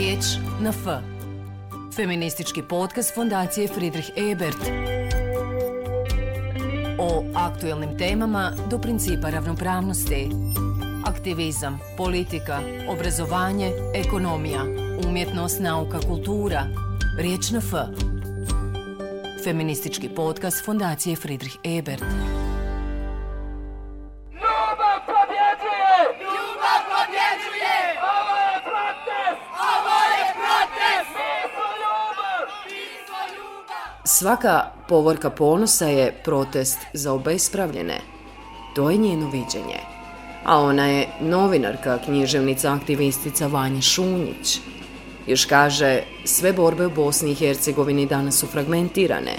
Riječ na F. Feministički podcast Fondacije Friedrich Ebert. O aktuelnim temama do principa ravnopravnosti. Aktivizam, politika, obrazovanje, ekonomija, umjetnost, nauka, kultura. Riječ na F. Feministički podcast Fondacije Friedrich Ebert. Svaka povorka ponosa je protest za obespravljene. To je njeno viđenje. A ona je novinarka, književnica, aktivistica Vanja Šunjić. Još kaže, sve borbe u Bosni i Hercegovini danas su fragmentirane,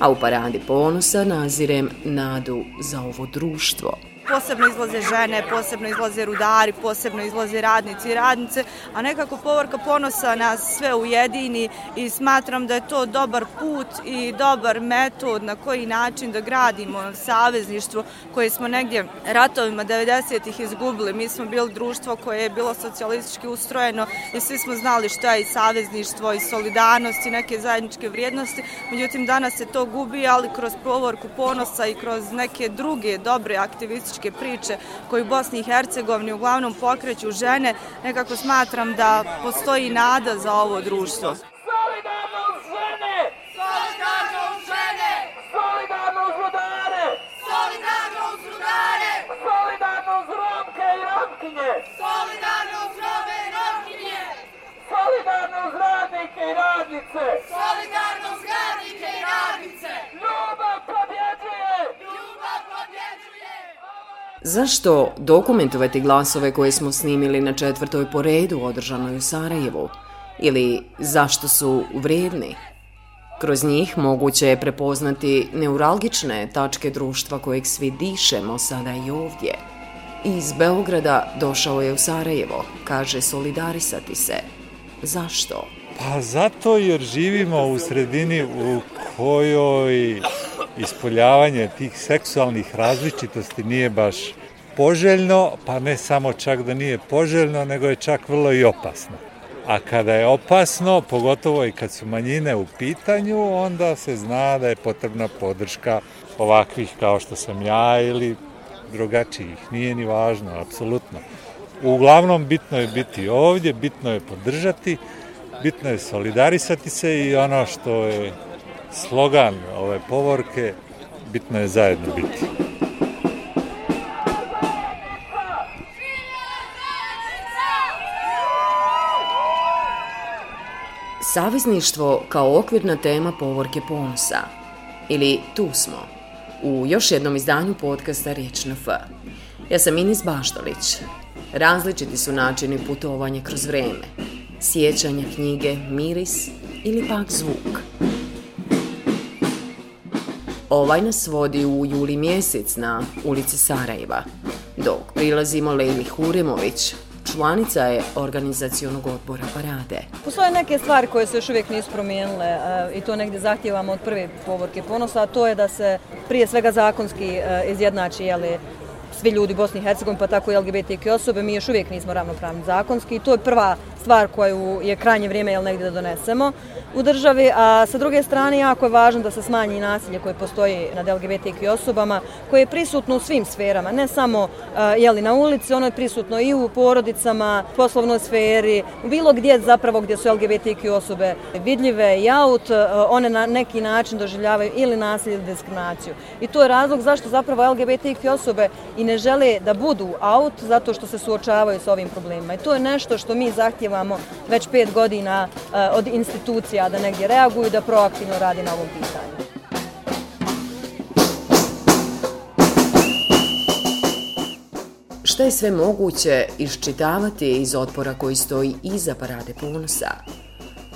a u paradi ponosa nazirem nadu za ovo društvo posebno izlaze žene, posebno izlaze rudari, posebno izlaze radnici i radnice, a nekako povorka ponosa nas sve ujedini i smatram da je to dobar put i dobar metod na koji način da gradimo savezništvo koje smo negdje ratovima 90-ih izgubili. Mi smo bili društvo koje je bilo socijalistički ustrojeno i svi smo znali šta je i savezništvo i solidarnost i neke zajedničke vrijednosti. Međutim, danas se to gubi, ali kroz povorku ponosa i kroz neke druge dobre aktivističke političke priče koje u Bosni i Hercegovini uglavnom pokreću žene, nekako smatram da postoji nada za ovo društvo. Solidarno uz žene! Solidarno uz žene! Solidarno uz rudare! Solidarno uz rudare! Solidarno uz romke i romkinje! Solidarno uz robe i romkinje! Solidarno uz radnike i radnice! Solidarno uz radnike i radnice! Ljubav pobjeđuje! Ljubav pobjeđuje! Zašto dokumentovati glasove koje smo snimili na četvrtoj poredu održanoj u Sarajevu? Ili zašto su vrijedni? Kroz njih moguće je prepoznati neuralgične tačke društva kojeg svi dišemo sada i ovdje. Iz Beograda došao je u Sarajevo, kaže solidarisati se. Zašto? Pa zato jer živimo u sredini u kojoj ispoljavanje tih seksualnih različitosti nije baš poželjno, pa ne samo čak da nije poželjno, nego je čak vrlo i opasno. A kada je opasno, pogotovo i kad su manjine u pitanju, onda se zna da je potrebna podrška ovakvih kao što sam ja ili drugačijih. Nije ni važno, apsolutno. Uglavnom, bitno je biti ovdje, bitno je podržati, bitno je solidarisati se i ono što je slogan ove povorke, bitno je zajedno biti. Savezništvo kao okvirna tema povorke ponosa. Ili tu smo, u još jednom izdanju podcasta Riječ na F. Ja sam Inis Baštolić. Različiti su načini putovanja kroz vreme. Sjećanja knjige, miris ili pak zvuk. Ovaj nas vodi u juli mjesec na ulici Sarajeva, dok prilazimo Lejli Huremović, članica je organizacijonog odbora parade. Postoje neke stvari koje se još uvijek nisu promijenile e, i to negdje zahtjevamo od prve povorke ponosa, a to je da se prije svega zakonski e, izjednači jeli, svi ljudi u Bosni i Hercegovini, pa tako i LGBTQ osobe, mi još uvijek nismo ravnopravni zakonski i to je prva stvar koju je krajnje vrijeme jel negdje da donesemo u državi, a sa druge strane jako je važno da se smanji nasilje koje postoji nad LGBTQ osobama, koje je prisutno u svim sferama, ne samo jeli, na ulici, ono je prisutno i u porodicama, poslovnoj sferi, bilo gdje zapravo gdje su LGBTQ osobe vidljive i out, one na neki način doživljavaju ili nasilje ili diskriminaciju. I to je razlog zašto zapravo LGBTQ osobe i ne žele da budu out, zato što se suočavaju sa ovim problemima. I to je nešto što mi zahtjevamo već pet godina eh, od institucija da negdje reaguju, da proaktivno radi na ovom pitanju. Šta je sve moguće iščitavati iz otpora koji stoji iza parade ponosa?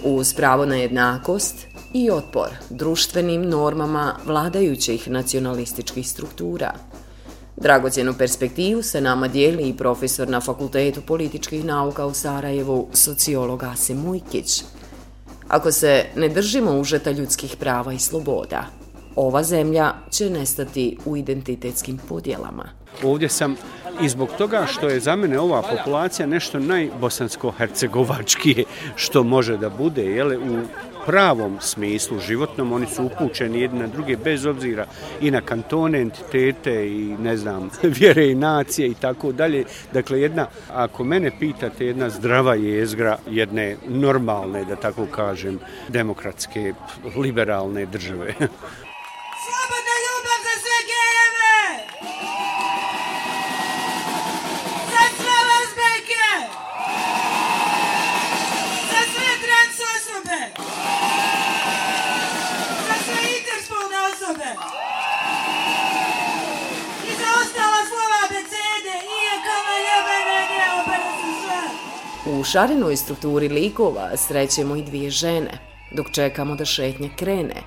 Uz pravo na jednakost i otpor društvenim normama vladajućih nacionalističkih struktura. Dragocjenu perspektivu se nama dijeli i profesor na Fakultetu političkih nauka u Sarajevu, sociolog Asim Mujkić. Ako se ne držimo užeta ljudskih prava i sloboda, ova zemlja će nestati u identitetskim podjelama. Ovdje sam i zbog toga što je za mene ova populacija nešto najbosansko-hercegovačkije što može da bude, jele, u pravom smislu životnom, oni su upućeni jedni na druge bez obzira i na kantone, entitete i ne znam, vjere i nacije i tako dalje. Dakle, jedna, ako mene pitate, jedna zdrava jezgra jedne normalne, da tako kažem, demokratske, liberalne države. U šarenoj strukturi likova srećemo i dvije žene, dok čekamo da šetnja krene.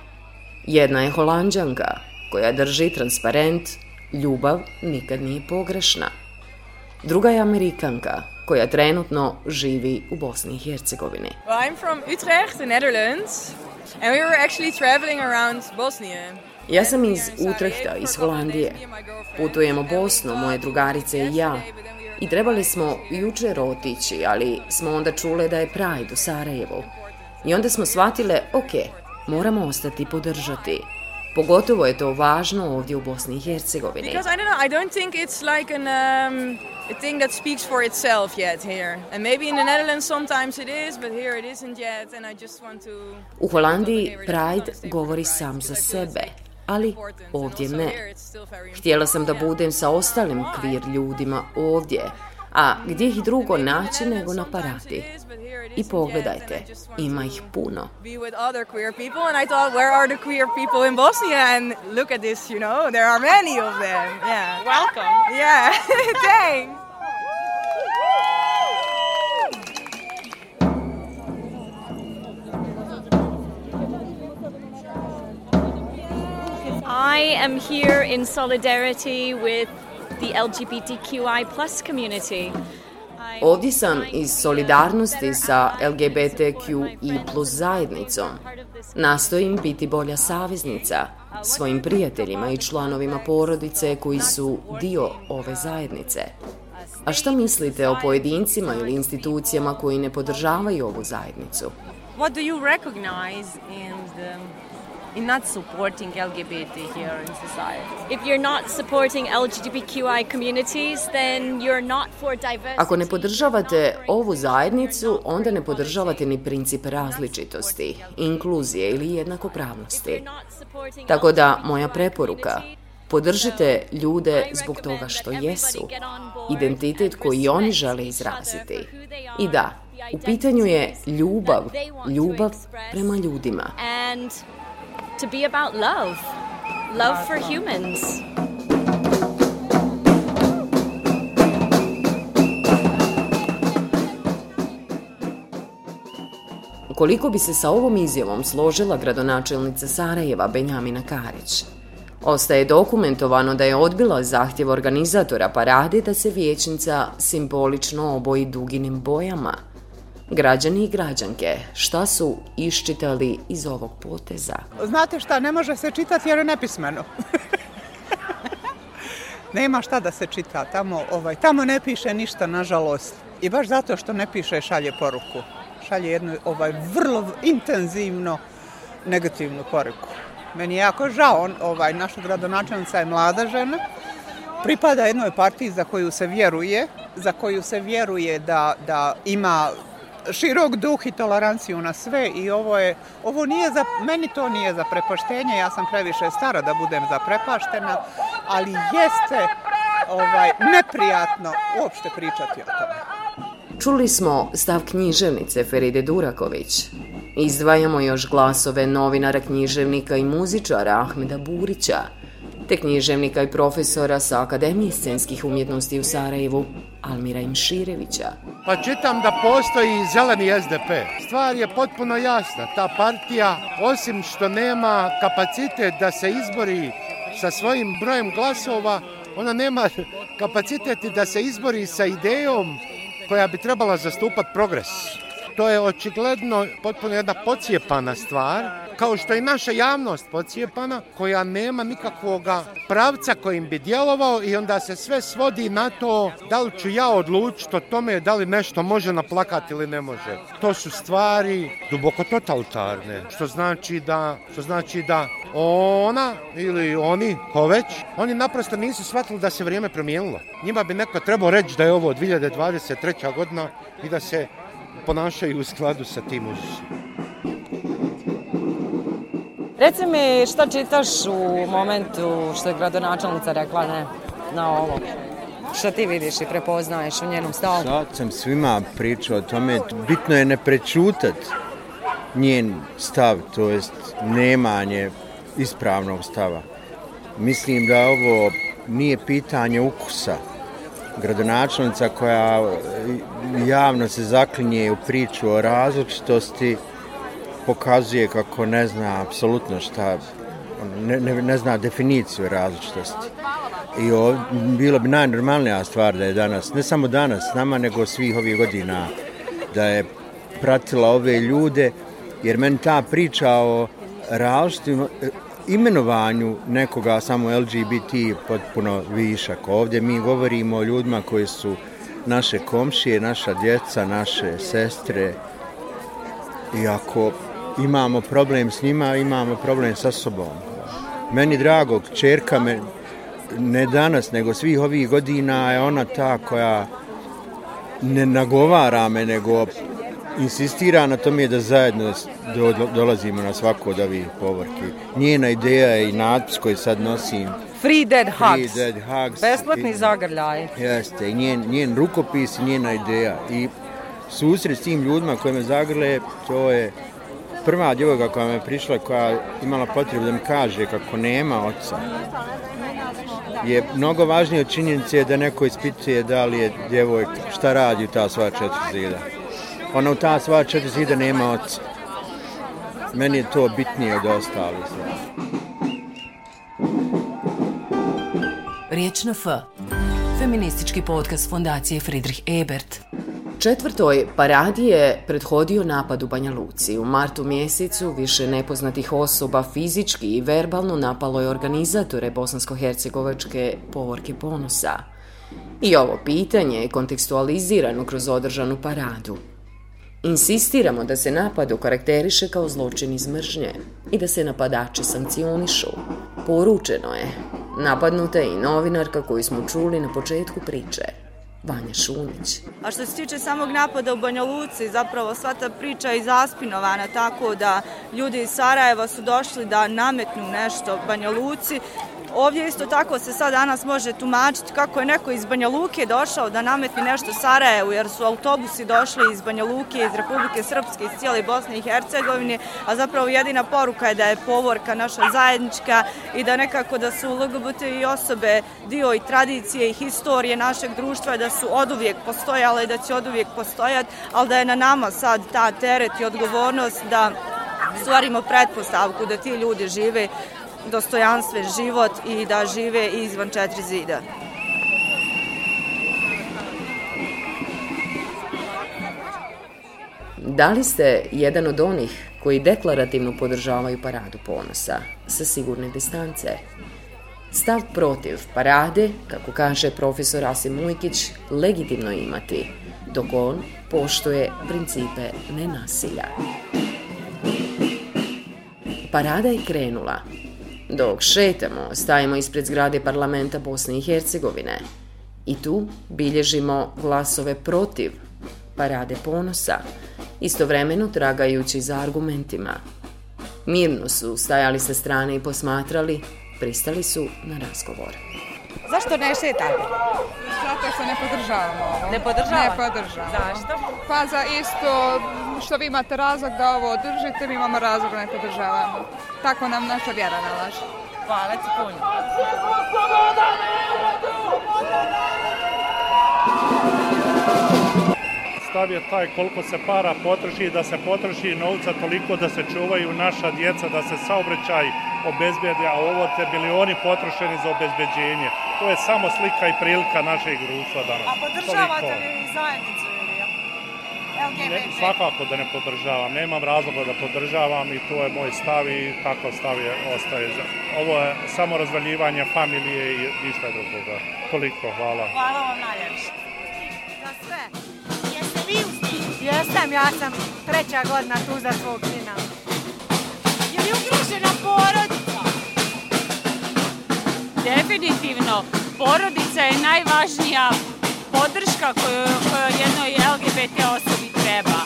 Jedna je holandjanka, koja drži transparent Ljubav nikad nije pogrešna. Druga je Amerikanka, koja trenutno živi u Bosni i Hercegovini. Well, I'm from Utrecht, the Netherlands, and we were actually traveling around Bosnia. Ja sam iz Utrehta, iz Holandije. Putujemo Bosnu, moje drugarice i ja. I trebali smo jučer otići, ali smo onda čule da je Pride u Sarajevu. I onda smo shvatile, ok, moramo ostati podržati. Pogotovo je to važno ovdje u Bosni i Hercegovini. Because I don't know, I don't think it's like an um, a thing that speaks for itself yet here. And maybe in the Netherlands sometimes it is, but here it isn't yet. And I just want to. U Holandiji Pride govori sam za sebe, ali ovdje ne. Htjela sam da budem sa ostalim queer ljudima ovdje, a gdje ih drugo naći nego na paradi. I pogledajte, ima ih puno. Be with other I am here in solidarity with the LGBTQI plus community. Ovdje sam iz solidarnosti sa LGBTQI plus zajednicom. Nastojim biti bolja saveznica svojim prijateljima i članovima porodice koji su dio ove zajednice. A šta mislite o pojedincima ili institucijama koji ne podržavaju ovu zajednicu? What do you recognize in the in not supporting LGBT here in society? If you're not supporting LGBTQI communities, then you're not for diversity. Ako ne podržavate ovu zajednicu, onda ne podržavate ni princip različitosti, inkluzije ili jednakopravnosti. Tako da, moja preporuka, podržite ljude zbog toga što jesu, identitet koji oni žele izraziti. I da, u pitanju je ljubav, ljubav prema ljudima. To be about love. Love for humans. Koliko bi se sa ovom izjavom složila gradonačelnica Sarajeva Benjamina Karić? Ostaje dokumentovano da je odbila zahtjev organizatora parade da se vijećnica simbolično oboji duginim bojama. Građani i građanke, šta su iščitali iz ovog poteza? Znate šta, ne može se čitati jer je nepismeno. Nema šta da se čita, tamo, ovaj, tamo ne piše ništa, nažalost. I baš zato što ne piše, šalje poruku. Šalje jednu ovaj, vrlo intenzivno negativnu poruku. Meni je jako žao, on, ovaj, naša gradonačelnica je mlada žena, pripada jednoj partiji za koju se vjeruje, za koju se vjeruje da, da ima širok duh i toleranciju na sve i ovo je, ovo nije za, meni to nije za prepoštenje, ja sam previše stara da budem zaprepaštena, ali jeste ovaj, neprijatno uopšte pričati o tome. Čuli smo stav književnice Feride Duraković. Izdvajamo još glasove novinara, književnika i muzičara Ahmeda Burića, te književnika i profesora sa Akademije scenskih umjetnosti u Sarajevu, Almira Imširevića. Pa čitam da postoji zeleni SDP. Stvar je potpuno jasna. Ta partija, osim što nema kapacitet da se izbori sa svojim brojem glasova, ona nema kapacitet da se izbori sa idejom koja bi trebala zastupati progres. To je očigledno potpuno jedna pocijepana stvar kao što je naša javnost pocijepana, koja nema nikakvog pravca kojim bi djelovao i onda se sve svodi na to da li ću ja odlučiti o tome da li nešto može naplakati ili ne može. To su stvari duboko totalitarne, što znači da, što znači da ona ili oni, ko već, oni naprosto nisu shvatili da se vrijeme promijenilo. Njima bi neko trebao reći da je ovo 2023. godina i da se ponašaju u skladu sa tim uzusom. Reci mi šta čitaš u momentu što je gradonačelnica rekla ne na ovo? Šta ti vidiš i prepoznaješ u njenom stavu? Sad sam svima pričao o tome, bitno je ne prečutat njen stav, to jest nemanje ispravnog stava. Mislim da ovo nije pitanje ukusa. Gradonačelnica koja javno se zaklinje u priču o različitosti pokazuje kako ne zna apsolutno šta, ne, ne, ne zna definiciju različitosti. I ovdje, bilo bi najnormalnija stvar da je danas, ne samo danas, nama, nego svih ovih godina, da je pratila ove ljude, jer meni ta priča o različitim e, imenovanju nekoga samo LGBT potpuno višak. Ovdje mi govorimo o ljudima koji su naše komšije, naša djeca, naše sestre. I ako imamo problem s njima, imamo problem sa sobom. Meni drago, čerka me, ne danas, nego svih ovih godina je ona ta koja ne nagovara me, nego insistira na tome da zajedno do, do, dolazimo na svako od ovih povorki. Njena ideja je i natpis koji sad nosim. Free Dead Hugs. Free Dead Hugs. Besplatni zagrljaj. Jeste, i njen, njen rukopis i njena ideja. I susret s tim ljudima koji me zagrle, to je prva djevojka koja me prišla, koja imala potrebu da mi kaže kako nema oca, je mnogo važnije od činjenice da neko ispituje da li je djevojka, šta radi u ta sva četiri zida. Ona u ta sva četiri zida nema oca. Meni je to bitnije od ostalih. Riječ na F. Feministički podcast Fondacije Friedrich Ebert. Četvrtoj paradi je prethodio napad u Banja Luci. U martu mjesecu više nepoznatih osoba fizički i verbalno napalo je organizatore bosansko-hercegovačke povorke ponosa. I ovo pitanje je kontekstualizirano kroz održanu paradu. Insistiramo da se napad karakteriše kao zločin iz mržnje i da se napadači sankcionišu. Poručeno je. Napadnuta je i novinarka koju smo čuli na početku priče. Vanja Šunić. A što se tiče samog napada u Banja Luci, zapravo sva ta priča je zaspinovana tako da ljudi iz Sarajeva su došli da nametnu nešto Banja Luci Ovdje isto tako se sad danas može tumačiti kako je neko iz Banja Luke došao da nametni nešto Sarajevu, jer su autobusi došli iz Banja Luke, iz Republike Srpske, iz cijele Bosne i Hercegovine, a zapravo jedina poruka je da je povorka naša zajednička i da nekako da su LGBT i osobe dio i tradicije i historije našeg društva, da su od uvijek postojale i da će od uvijek postojati, ali da je na nama sad ta teret i odgovornost da stvarimo pretpostavku da ti ljudi žive dostojanstven život i da žive izvan četiri zida. Da li ste jedan od onih koji deklarativno podržavaju paradu ponosa sa sigurne distance? Stav protiv parade, kako kaže profesor Asim Mujkić, legitimno imati, dok on poštuje principe nenasilja. Parada je krenula, Dok šetamo, stajemo ispred zgrade parlamenta Bosne i Hercegovine i tu bilježimo glasove protiv parade ponosa, istovremeno tragajući za argumentima. Mirno su stajali sa strane i posmatrali, pristali su na razgovor. Zašto ne šetate? Zato što ne podržavamo ovo. Ne podržavamo? Ne podržavamo. Zašto? Pa za isto što vi imate razlog da ovo držite, mi imamo razlog da ne podržavamo. Tako nam naša vjera nalaže. Hvala ti puno. Stav je taj koliko se para potroši, da se potroši novca toliko da se čuvaju naša djeca, da se saobraćaj obezbedi, a ovo te bilioni potrošeni za obezbeđenje. To je samo slika i prilika našeg društva danas. A podržavate li zajednicu Evo Ne, svakako da ne podržavam, nemam razloga da podržavam i to je moj stav i takav stav je ostaje. Ovo je samo razvaljivanje familije i ništa drugoga. Toliko, hvala. Hvala vam najljepše. Za sve. Jeste vi u Jesam, ja sam treća godina tu za svog sina. Je li ugrožena porodica? Definitivno, porodica je najvažnija podrška koju, koju jednoj LGBT osobi treba.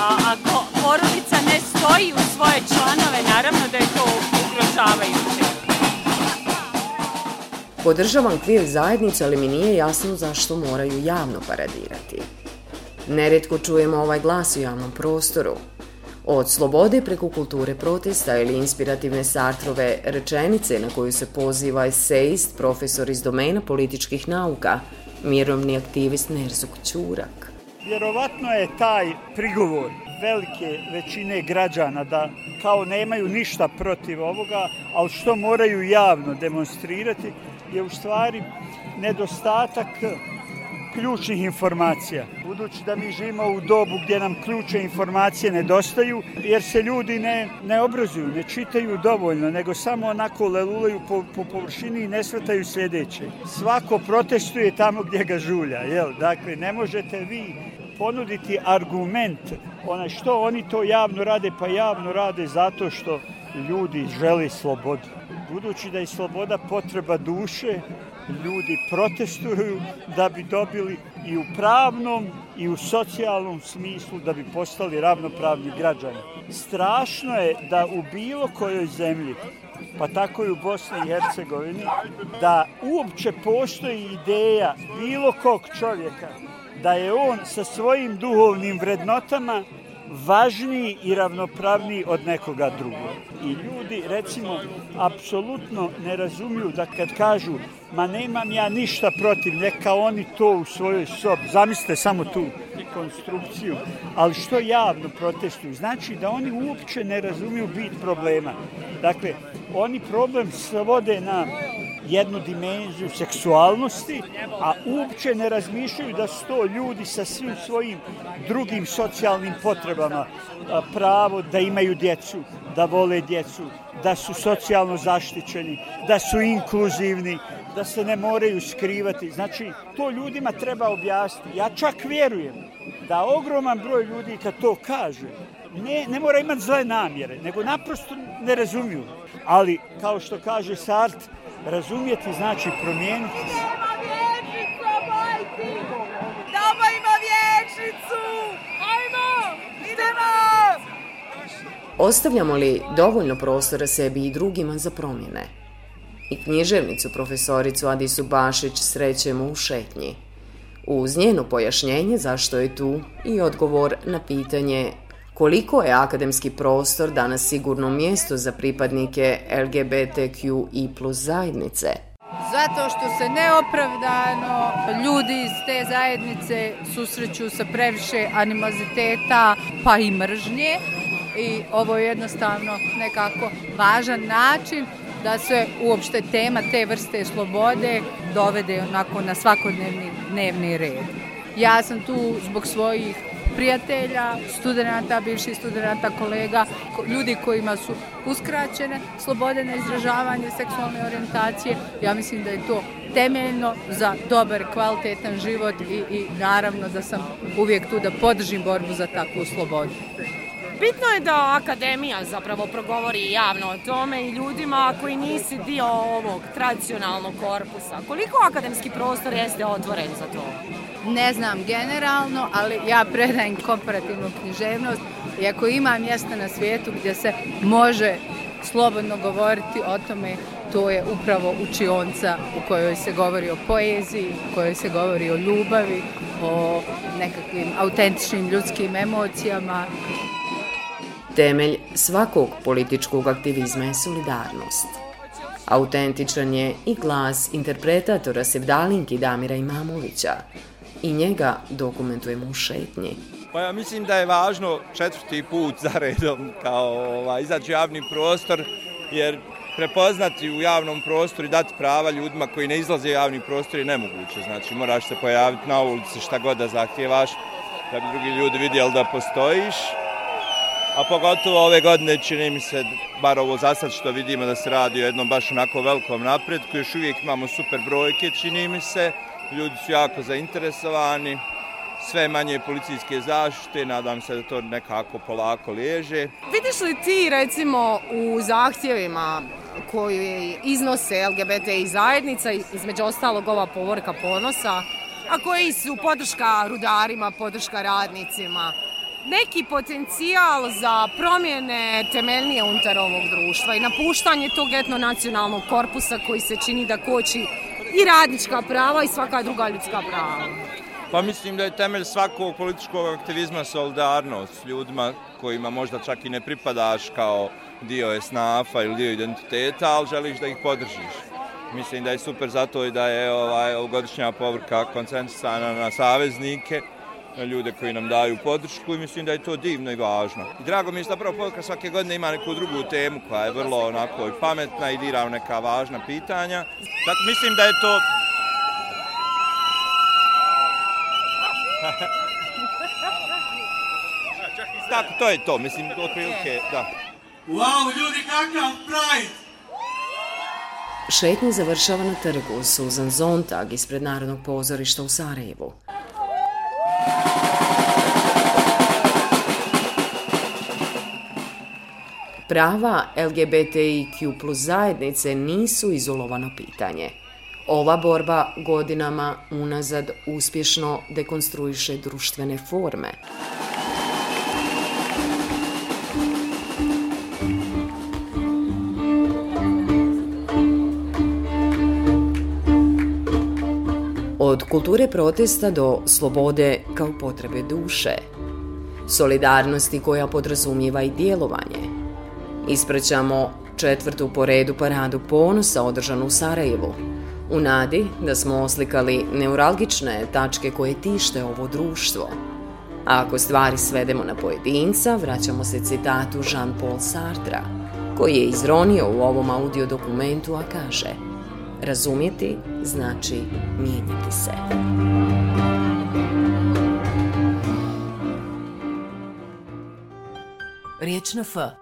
A, ako porodica ne stoji u svoje članove, naravno da je to ugrožavajuće. Podržavam kvir zajednicu, ali mi nije jasno zašto moraju javno paradirati. Neretko čujemo ovaj glas u javnom prostoru. Od slobode preko kulture protesta ili inspirativne Sartrove rečenice na koju se poziva eseist, profesor iz domena političkih nauka, mirovni aktivist Nerzuk Ćurak. Vjerovatno je taj prigovor velike većine građana da kao nemaju ništa protiv ovoga, ali što moraju javno demonstrirati, je u stvari nedostatak ključnih informacija. Budući da mi živimo u dobu gdje nam ključne informacije nedostaju, jer se ljudi ne, ne obrazuju, ne čitaju dovoljno, nego samo onako lelulaju po, po površini i ne svrtaju sljedeće. Svako protestuje tamo gdje ga žulja, jel? Dakle, ne možete vi ponuditi argument onaj što oni to javno rade, pa javno rade zato što ljudi žele slobodu. Budući da je sloboda potreba duše, ljudi protestuju da bi dobili i u pravnom i u socijalnom smislu da bi postali ravnopravni građani. Strašno je da u bilo kojoj zemlji, pa tako i u Bosni i Hercegovini, da uopće postoji ideja bilo kog čovjeka da je on sa svojim duhovnim vrednotama važniji i ravnopravniji od nekoga drugog. I ljudi, recimo, apsolutno ne razumiju da kad kažu ma nemam ja ništa protiv, neka oni to u svojoj sobi, zamislite samo tu konstrukciju, ali što javno protestuju, znači da oni uopće ne razumiju bit problema. Dakle, oni problem svode na jednu dimenziju seksualnosti, a uopće ne razmišljaju da su to ljudi sa svim svojim drugim socijalnim potrebama, pravo da imaju djecu, da vole djecu, da su socijalno zaštićeni, da su inkluzivni, da se ne moraju skrivati. Znači, to ljudima treba objasniti. Ja čak vjerujem da ogroman broj ljudi kad to kaže, ne, ne mora imati zle namjere, nego naprosto ne razumiju. Ali, kao što kaže Sartre, razumjeti znači promijeniti se. Nema vječica, majci! Dama ima vječicu! Ajmo! Idemo! Ostavljamo li dovoljno prostora sebi i drugima za promjene? I književnicu profesoricu Adisu Bašić srećemo u šetnji. Uz njeno pojašnjenje zašto je tu i odgovor na pitanje koliko je akademski prostor danas sigurno mjesto za pripadnike LGBTQ i plus zajednice. Zato što se neopravdano ljudi iz te zajednice susreću sa previše animoziteta pa i mržnje i ovo je jednostavno nekako važan način da se uopšte tema te vrste slobode dovede onako na svakodnevni dnevni red. Ja sam tu zbog svojih prijatelja, studenta, bivših studenta, kolega, ljudi kojima su uskraćene slobode na izražavanje seksualne orijentacije. Ja mislim da je to temeljno za dobar, kvalitetan život i, i naravno da sam uvijek tu da podržim borbu za takvu slobodu. Bitno je da akademija zapravo progovori javno o tome i ljudima koji nisi dio ovog tradicionalnog korpusa. Koliko akademski prostor jeste otvoren za to? Ne znam generalno, ali ja predajem komparativnu književnost i ako ima mjesta na svijetu gdje se može slobodno govoriti o tome, to je upravo učionca u kojoj se govori o poeziji, u kojoj se govori o ljubavi, o nekakvim autentičnim ljudskim emocijama. Temelj svakog političkog aktivizma je solidarnost. Autentičan je i glas interpretatora Sevdalinki Damira Imamovića i njega dokumentujemo u šetnji. Pa ja mislim da je važno četvrti put za redom kao ovaj, izaći javni prostor, jer prepoznati u javnom prostoru i dati prava ljudima koji ne izlaze u javni prostor je nemoguće. Znači, moraš se pojaviti na ulici šta god da zahtjevaš da bi drugi ljudi vidjeli da postojiš. A pogotovo ove godine čini mi se, bar ovo za sad što vidimo da se radi o jednom baš onako velikom napredku, još uvijek imamo super brojke, čini mi se, ljudi su jako zainteresovani, sve manje policijske zaštite, nadam se da to nekako polako liježe. Vidiš li ti recimo u zahtjevima koji iznose LGBT i zajednica, između ostalog ova povorka ponosa, a koji su podrška rudarima, podrška radnicima, neki potencijal za promjene temeljnije unutar ovog društva i napuštanje tog etnonacionalnog korpusa koji se čini da koči i radnička prava i svaka druga ljudska prava. Pa mislim da je temelj svakog političkog aktivizma solidarnost s ljudima kojima možda čak i ne pripadaš kao dio esnafa ili dio identiteta, ali želiš da ih podržiš. Mislim da je super zato i da je ovaj, ovogodišnja povrka koncentrisana na saveznike, ljude koji nam daju podršku i mislim da je to divno i važno. I drago mi je zapravo povrka svake godine ima neku drugu temu koja je vrlo onako i pametna i dira neka važna pitanja. Tako mislim da je to Tako, to je to, mislim, do prilike, da. Wow, ljudi, kakav Pride! Šetnja završava na trgu Susan Zontag ispred Narodnog pozorišta u Sarajevu. Prava LGBTIQ plus zajednice nisu izolovano pitanje. Ova borba godinama unazad uspješno dekonstruiše društvene forme. Od kulture protesta do slobode kao potrebe duše. Solidarnosti koja podrazumijeva i djelovanje. Isprećamo četvrtu po redu paradu ponosa održanu u Sarajevu. U nadi da smo oslikali neuralgične tačke koje tište ovo društvo. A ako stvari svedemo na pojedinca, vraćamo se citatu Jean-Paul Sartra, koji je izronio u ovom audio dokumentu, a kaže – Razumjeti znači mijenjati se. Riječ na F.